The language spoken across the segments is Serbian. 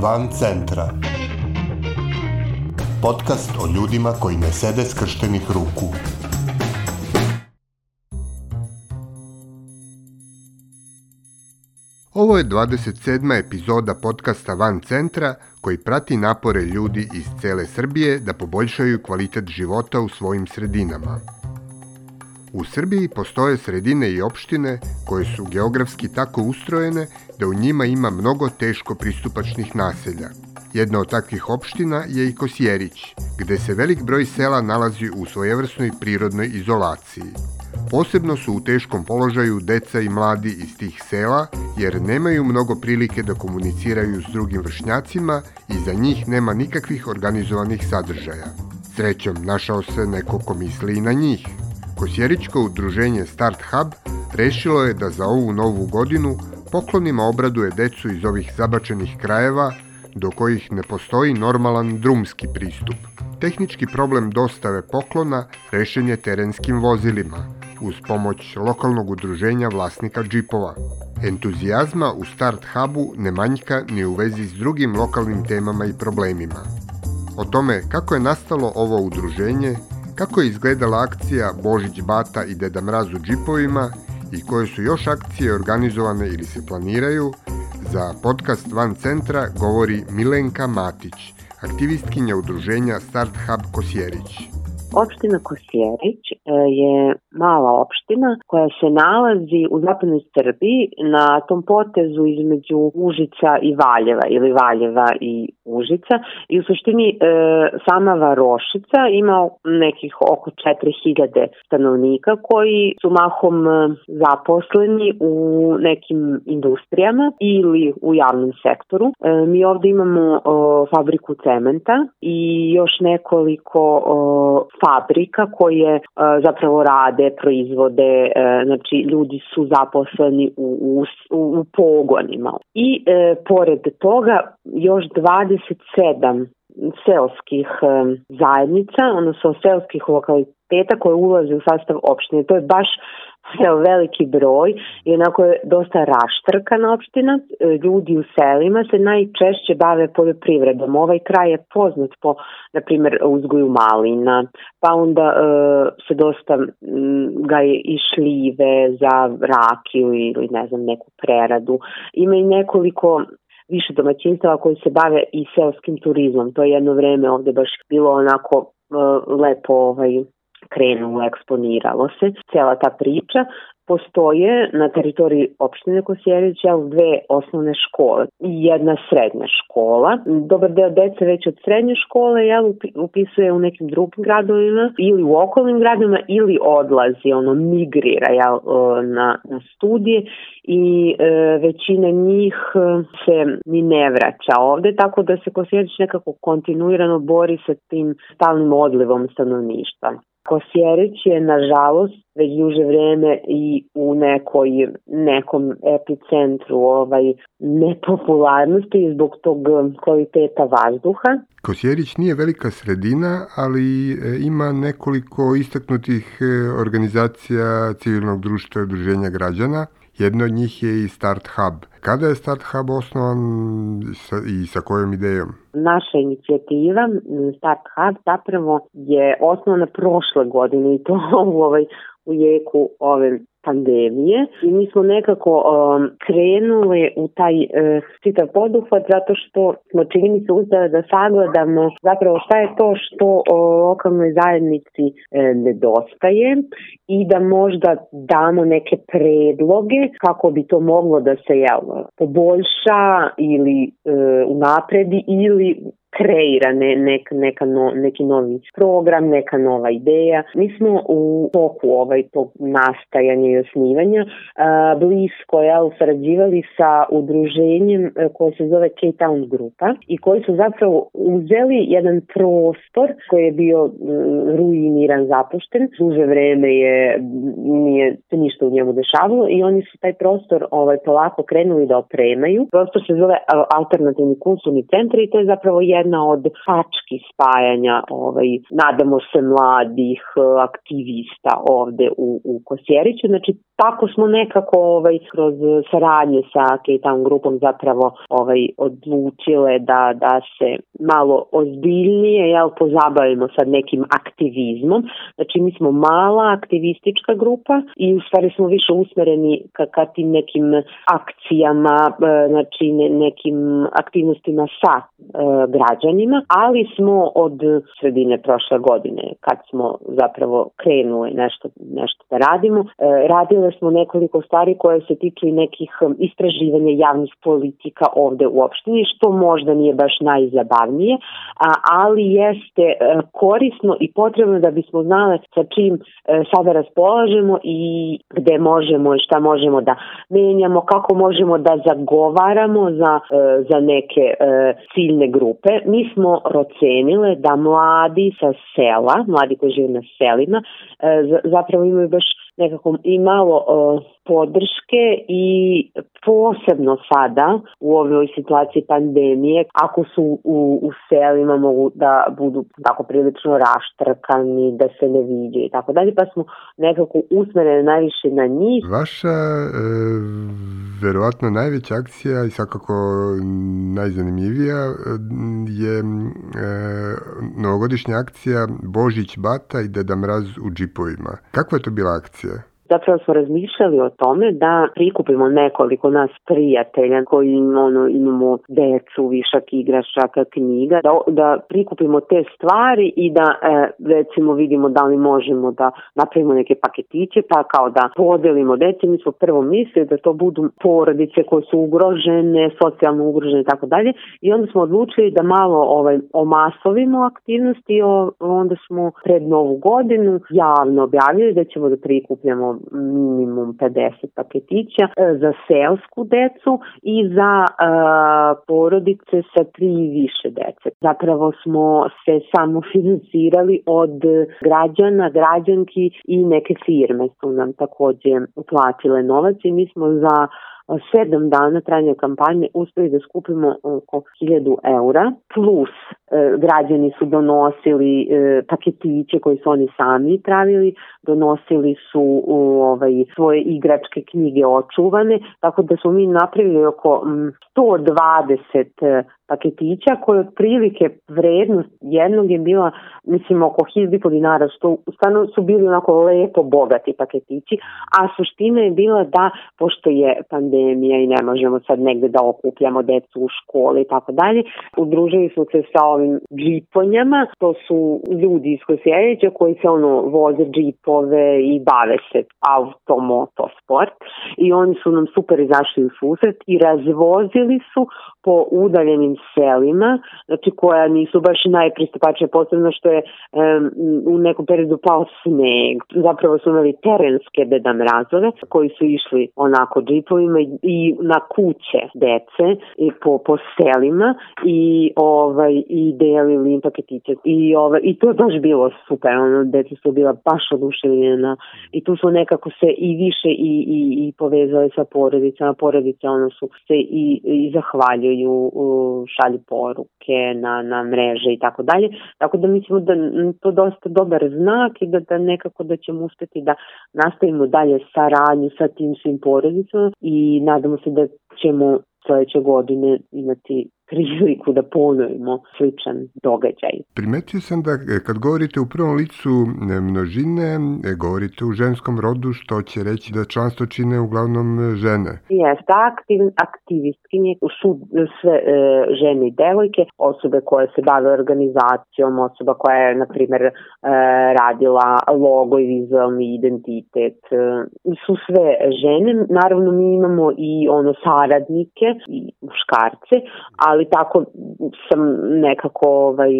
Van centra. Podcast o ljudima koji ne sede skrštenih ruku. Ovo je 27. epizoda podcasta Van centra koji prati napore ljudi iz cele Srbije da poboljšaju kvalitet života u svojim sredinama. U Srbiji postoje sredine i opštine koje su geografski tako ustrojene da u njima ima mnogo teško pristupačnih naselja. Jedna od takvih opština je i Kosjerić, gde se velik broj sela nalazi u svojevrsnoj prirodnoj izolaciji. Posebno su u teškom položaju deca i mladi iz tih sela, jer nemaju mnogo prilike da komuniciraju s drugim vršnjacima i za njih nema nikakvih organizovanih sadržaja. Srećom, našao se neko ko misli i na njih – Kosjeričko udruženje Start Hub rešilo je da za ovu novu godinu poklonima obraduje decu iz ovih zabačenih krajeva do kojih ne postoji normalan drumski pristup. Tehnički problem dostave poklona rešen je terenskim vozilima, uz pomoć lokalnog udruženja vlasnika džipova. Entuzijazma u Start Hubu ne manjka ni u vezi s drugim lokalnim temama i problemima. O tome kako je nastalo ovo udruženje kako je izgledala akcija Božić Bata i Deda Mraz u džipovima i koje su još akcije organizovane ili se planiraju, za podcast Van centra govori Milenka Matić, aktivistkinja udruženja Start Hub Kosjerić. Opština Kosjerić e, je mala opština koja se nalazi u zapadnoj Srbiji na tom potezu između Užica i Valjeva ili Valjeva i Užica i u suštini e, sama Varošica ima nekih oko 4000 stanovnika koji su mahom e, zaposleni u nekim industrijama ili u javnom sektoru. E, mi ovde imamo e, fabriku cementa i još nekoliko e, fabrika koje e, zapravo rade rade, proizvode, e, znači ljudi su zaposleni u, u, u pogonima. I e, pored toga još 27 seoskih e, zajednica, odnosno seoskih lokaliteta municipaliteta koje ulaze u sastav opštine. To je baš evo, veliki broj i onako je dosta raštrkana opština. E, ljudi u selima se najčešće bave poljoprivredom. Ovaj kraj je poznat po, na primjer, uzgoju malina, pa onda e, se dosta m, ga je i šljive za rakiju ili ne znam, neku preradu. Ima i nekoliko više domaćinstava koji se bave i selskim turizmom. To je jedno vreme ovde baš bilo onako e, lepo ovaj, krenulo, eksponiralo se, cela ta priča postoje na teritoriji opštine Kosjerić dve osnovne škole i jedna srednja škola. Dobar deo dece već od srednje škole jel, upisuje u nekim drugim gradovima ili u okolnim gradovima ili odlazi, ono migrira jel, e, na, na studije i e, većina njih e, se ni ne vraća ovde, tako da se Kosjerić nekako kontinuirano bori sa tim stalnim odlivom stanovništva. Kosjerić je, nažalost, već duže vreme i u nekoj, nekom epicentru ovaj, nepopularnosti zbog tog kvaliteta vazduha. Kosjerić nije velika sredina, ali e, ima nekoliko istaknutih e, organizacija civilnog društva i udruženja građana – Jedno od njih je i Start Hub. Kada je Start Hub osnovan i sa kojom idejom? Naša inicijativa mm, Start Hub zapravo je osnovana prošle godine i to u, ovaj, u jeku ove pandemije i mi smo nekako um, krenule u taj uh, čitav poduhvat zato što smo čini mi se uzdali da sagledamo zapravo šta je to što o, lokalnoj zajednici e, nedostaje i da možda damo neke predloge kako bi to moglo da se jel, poboljša ili e, unapredi ili kreira ne, nek, neka no, neki novi program, neka nova ideja. Mi smo u toku ovaj, tog nastajanja i osnivanja, blisko, jel, sarađivali sa udruženjem e, koje se zove K-Town Grupa i koji su zapravo uzeli jedan prostor koji je bio mm, ruiniran, zapušten. Duže vreme je, nije se ništa u njemu dešavalo i oni su taj prostor ovaj, polako krenuli da opremaju. Prostor se zove e, Alternativni kulturni centar i to je zapravo jedna od tački spajanja, ovaj, nadamo se, mladih e, aktivista ovde u, u Kosjeriću. Znači, tako smo nekako ovaj, kroz saradnje sa K-Town grupom zapravo ovaj, odlučile da, da se malo ozbiljnije jel, pozabavimo sad nekim aktivizmom. Znači, mi smo mala aktivistička grupa i u stvari smo više usmereni ka, ka tim nekim akcijama, e, znači nekim aktivnostima sa e, građanima, ali smo od sredine prošle godine kad smo zapravo krenuli nešto, nešto da radimo, e, radile smo nekoliko stvari koje se tiču i nekih um, istraživanja javnih politika ovde u opštini, što možda nije baš najzabavnije, ali jeste e, korisno i potrebno da bismo znali sa čim e, sada raspolažemo i gde možemo i šta možemo da menjamo, kako možemo da zagovaramo za, e, za neke ciljne grupe. Mi smo procenile da mladi sa sela, mladi koji žive na selima, zapravo imaju baš nekako i malo podrške i posebno sada u ovoj situaciji pandemije, ako su u, u selima mogu da budu tako prilično raštrkani, da se ne viđe i tako dalje, pa smo nekako usmerene najviše na njih. Vaša e, verovatno najveća akcija i svakako najzanimljivija e, je e, novogodišnja akcija Božić Bata i Deda Mraz u džipovima. Kakva je to bila akcija? Zapravo smo razmišljali o tome da prikupimo nekoliko nas prijatelja koji ono, imamo decu, višak igračaka, knjiga, da, da prikupimo te stvari i da e, recimo vidimo da li možemo da napravimo neke paketiće pa kao da podelimo deci. Mi smo prvo mislili da to budu porodice koje su ugrožene, socijalno ugrožene i tako dalje i onda smo odlučili da malo ovaj, omasovimo aktivnosti i onda smo pred novu godinu javno objavili da ćemo da prikupljamo minimum 50 paketića e, za selsku decu i za e, porodice sa tri i više dece. Zapravo smo se samo finansirali od građana, građanki i neke firme su nam takođe uplatile novac i mi smo za sedam dana trajanja kampanje uspeli da skupimo oko 1000 eura, plus e, građani su donosili e, paketiće koji su oni sami pravili, donosili su u ovaj, svoje igračke knjige očuvane, tako da smo mi napravili oko 120 paketića koje otprilike vrednost jednog je bila mislim oko 1000 dinara što stvarno su bili onako lepo bogati paketići, a suština je bila da pošto je pandemija i ne možemo sad negde da okupljamo decu u školi i tako dalje, udružili smo se sa ovim džiponjama, to su ljudi iz Kosjerića koji se ono voze džipove i bave se automoto i oni su nam super izašli u susret i razvozili su po udaljenim selima, znači koja nisu baš najpristupačnije, posebno što je um, u nekom periodu pao sneg. Zapravo su imali terenske deda mrazove koji su išli onako džipovima i na kuće dece i po, po selima i ovaj i delili im paketiće i ovaj i to je baš bilo super ono deca su bila baš oduševljena i tu su nekako se i više i, i, i povezali sa porodicama porodice ono su se i, i zahvaljuju šalju poruke na, na mreže i tako dalje. Tako da mislimo da to dosta dobar znak i da, da nekako da ćemo uspeti da nastavimo dalje saradnju sa tim svim porodicama i nadamo se da ćemo sledeće godine imati priliku da ponovimo sličan događaj. Primetio sam da e, kad govorite u prvom licu e, množine, e, govorite u ženskom rodu, što će reći da članstvo čine uglavnom žene. Jeste, aktiv, aktivistkinje su sve e, žene i devojke, osobe koje se bave organizacijom, osoba koja je, na primjer, e, radila logo i vizualni identitet. E, su sve žene, naravno mi imamo i ono saradnike i muškarce, ali ali tako sam nekako ovaj,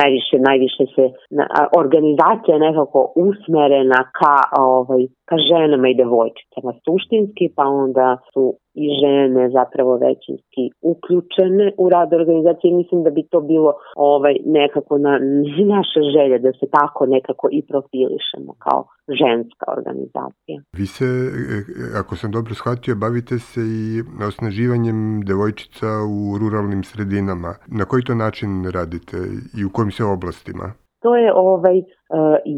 najviše, najviše se na, organizacija nekako usmerena ka ovaj, ka ženama i devojčicama suštinski, pa onda su i žene zapravo većinski uključene u rad organizacije mislim da bi to bilo ovaj nekako na, naše želje da se tako nekako i profilišemo kao ženska organizacija. Vi se, e, ako sam dobro shvatio, bavite se i osnaživanjem devojčica u ruralnim sredinama. Na koji to način radite i u kojim se oblastima? To je ovaj, e,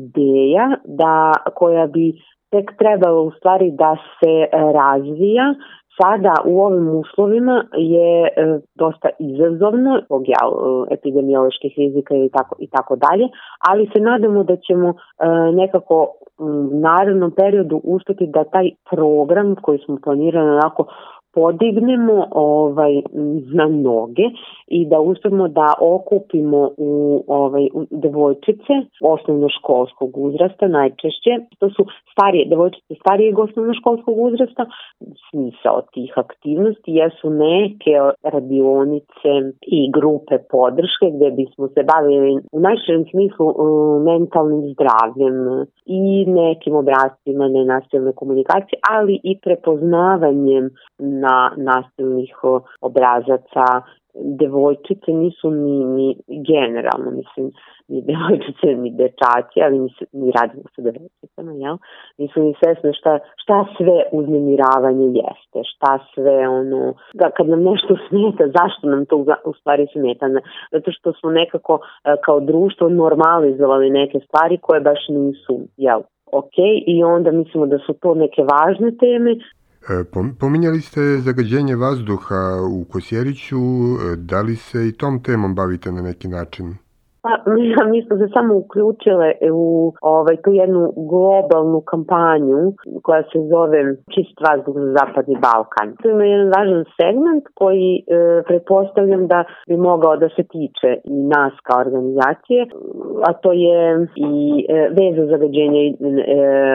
ideja da koja bi tek trebalo u stvari da se e, razvija. Sada u ovim uslovima je e, dosta izazovno zbog e, epidemioloških rizika i tako, i tako dalje, ali se nadamo da ćemo nekako u narednom periodu uspeti da taj program koji smo planirali onako podignemo ovaj na noge i da uspemo da okupimo u ovaj devojčice osnovnoškolskog uzrasta najčešće to su starije devojčice starijeg osnovnoškolskog uzrasta smisao tih aktivnosti jesu neke radionice i grupe podrške gde bismo se bavili u najširem smislu mentalnim zdravljem i nekim obrazcima nenasilne komunikacije ali i prepoznavanjem na na nastavnih obrazaca, devojčice nisu ni, ni generalno, mislim, ni devojčice, ni dečaci, ali ni, ni radimo sa devojčicama, jel? Nisu ni svesne šta, šta sve uznemiravanje jeste, šta sve ono, da kad nam nešto smeta, zašto nam to u stvari smeta? Zato što smo nekako e, kao društvo normalizovali neke stvari koje baš nisu, jel? ok i onda mislimo da su to neke važne teme E, pominjali ste zagađenje vazduha u Kosjeriću, e, da li se i tom temom bavite na neki način? Pa, mi, mi smo se samo uključile u ovaj, tu jednu globalnu kampanju koja se zove Čist vazduh za Zapadni Balkan. To ima jedan važan segment koji e, pretpostavljam da bi mogao da se tiče i nas kao organizacije a to je i e, veza zagađenja i e,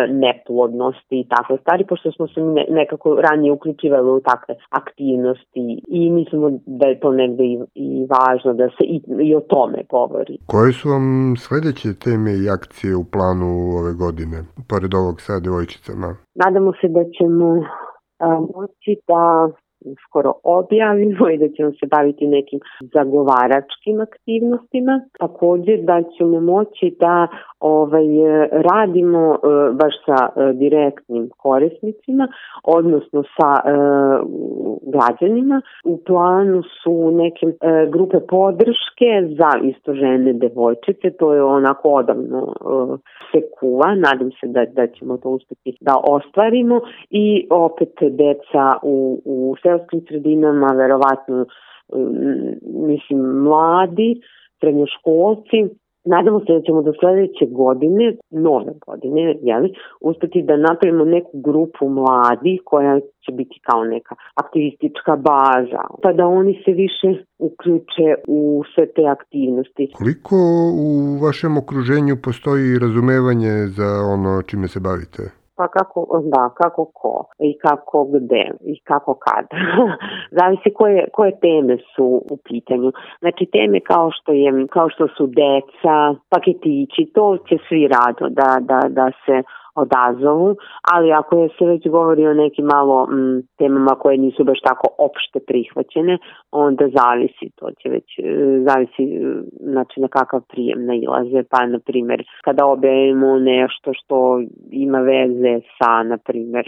neplodnosti i takve stvari, pošto smo se nekako ranije uključivali u takve aktivnosti i mislimo da je to negde i, i važno da se i, i o tome govori. Koje su vam sledeće teme i akcije u planu ove godine, pored ovog sa devojčicama? Nadamo se da ćemo e, moći da uskoro objavimo i da ćemo se baviti nekim zagovaračkim aktivnostima. Takođe da ćemo moći da ovaj, radimo e, baš sa e, direktnim korisnicima, odnosno sa e, građanima. U planu su neke e, grupe podrške za isto žene devojčice, to je onako odavno e, se kuva, nadam se da, da ćemo to uspeti da ostvarimo i opet deca u, u sve seoskim sredinama, verovatno mm, mislim mladi, srednjoškolci. Nadamo se da ćemo do sledeće godine, nove godine, jeli, uspeti da napravimo neku grupu mladih koja će biti kao neka aktivistička baza, pa da oni se više uključe u sve te aktivnosti. Koliko u vašem okruženju postoji razumevanje za ono čime se bavite? pa kako, da, kako ko i kako gde i kako kad. Zavisi koje, koje teme su u pitanju. Znači teme kao što, je, kao što su deca, paketići, to će svi rado da, da, da se odazovu, ali ako se već govori o nekim malo m, mm, temama koje nisu baš tako opšte prihvaćene, onda zavisi, to će već e, zavisi e, znači na kakav prijem nailaze, pa na primer kada objavimo nešto što ima veze sa na primer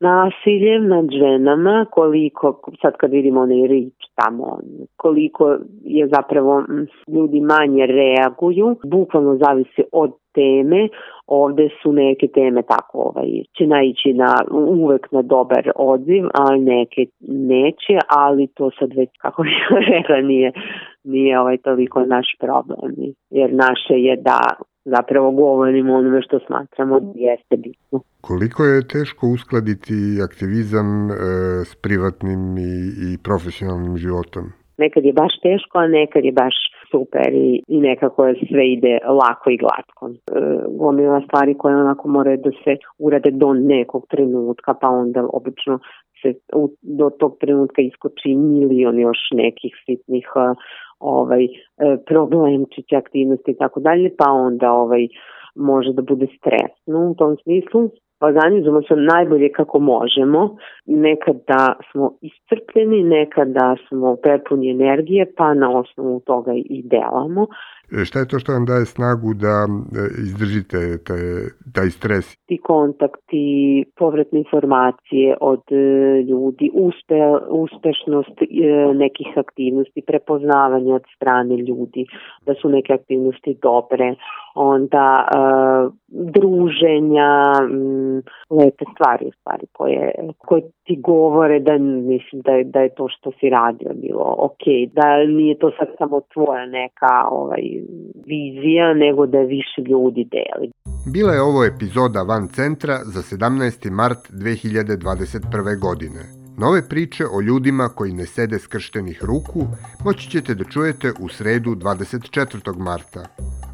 nasiljem nad ženama, koliko, sad kad vidimo onaj rič tamo, koliko je zapravo ljudi manje reaguju, bukvalno zavisi od teme, ovde su neke teme tako ovaj, će naići na, uvek na dobar odziv, a neke neće, ali to sad već kako bih rekla nije, nije ovaj toliko naš problem, jer naše je da zapravo govorimo onome što smatramo da jeste bitno. Koliko je teško uskladiti aktivizam e, s privatnim i, i profesionalnim životom? Nekad je baš teško, a nekad je baš super i, i nekako sve ide lako i glatko. E, gomila stvari koje onako moraju da se urade do nekog trenutka, pa onda obično se u, do tog trenutka iskoči milion još nekih sitnih uh, ovaj e, problemčić aktivnosti i tako dalje, pa onda ovaj može da bude stresno u tom smislu. Organizujemo pa se najbolje kako možemo, nekada da smo iscrpljeni, nekada da smo prepuni energije, pa na osnovu toga i delamo. E, šta je to što vam daje snagu da e, izdržite te taj stres? Ti kontakti, povratne informacije od e, ljudi, uspe, uspešnost e, nekih aktivnosti, prepoznavanje od strane ljudi, da su neke aktivnosti dobre, onda e, druženja, lepe stvari, stvari koje, koje ti govore da mislim da, da je to što si radio bilo ok, da nije to sad samo tvoja neka ovaj, vizija, nego da više ljudi deli. Bila je ovo epizoda Van Centra za 17. mart 2021. godine. Nove priče o ljudima koji ne sede skrštenih ruku moći ćete da čujete u sredu 24. marta.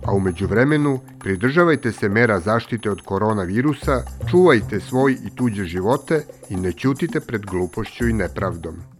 A umeđu vremenu, pridržavajte se mera zaštite od koronavirusa, čuvajte svoj i tuđe živote i ne ćutite pred glupošću i nepravdom.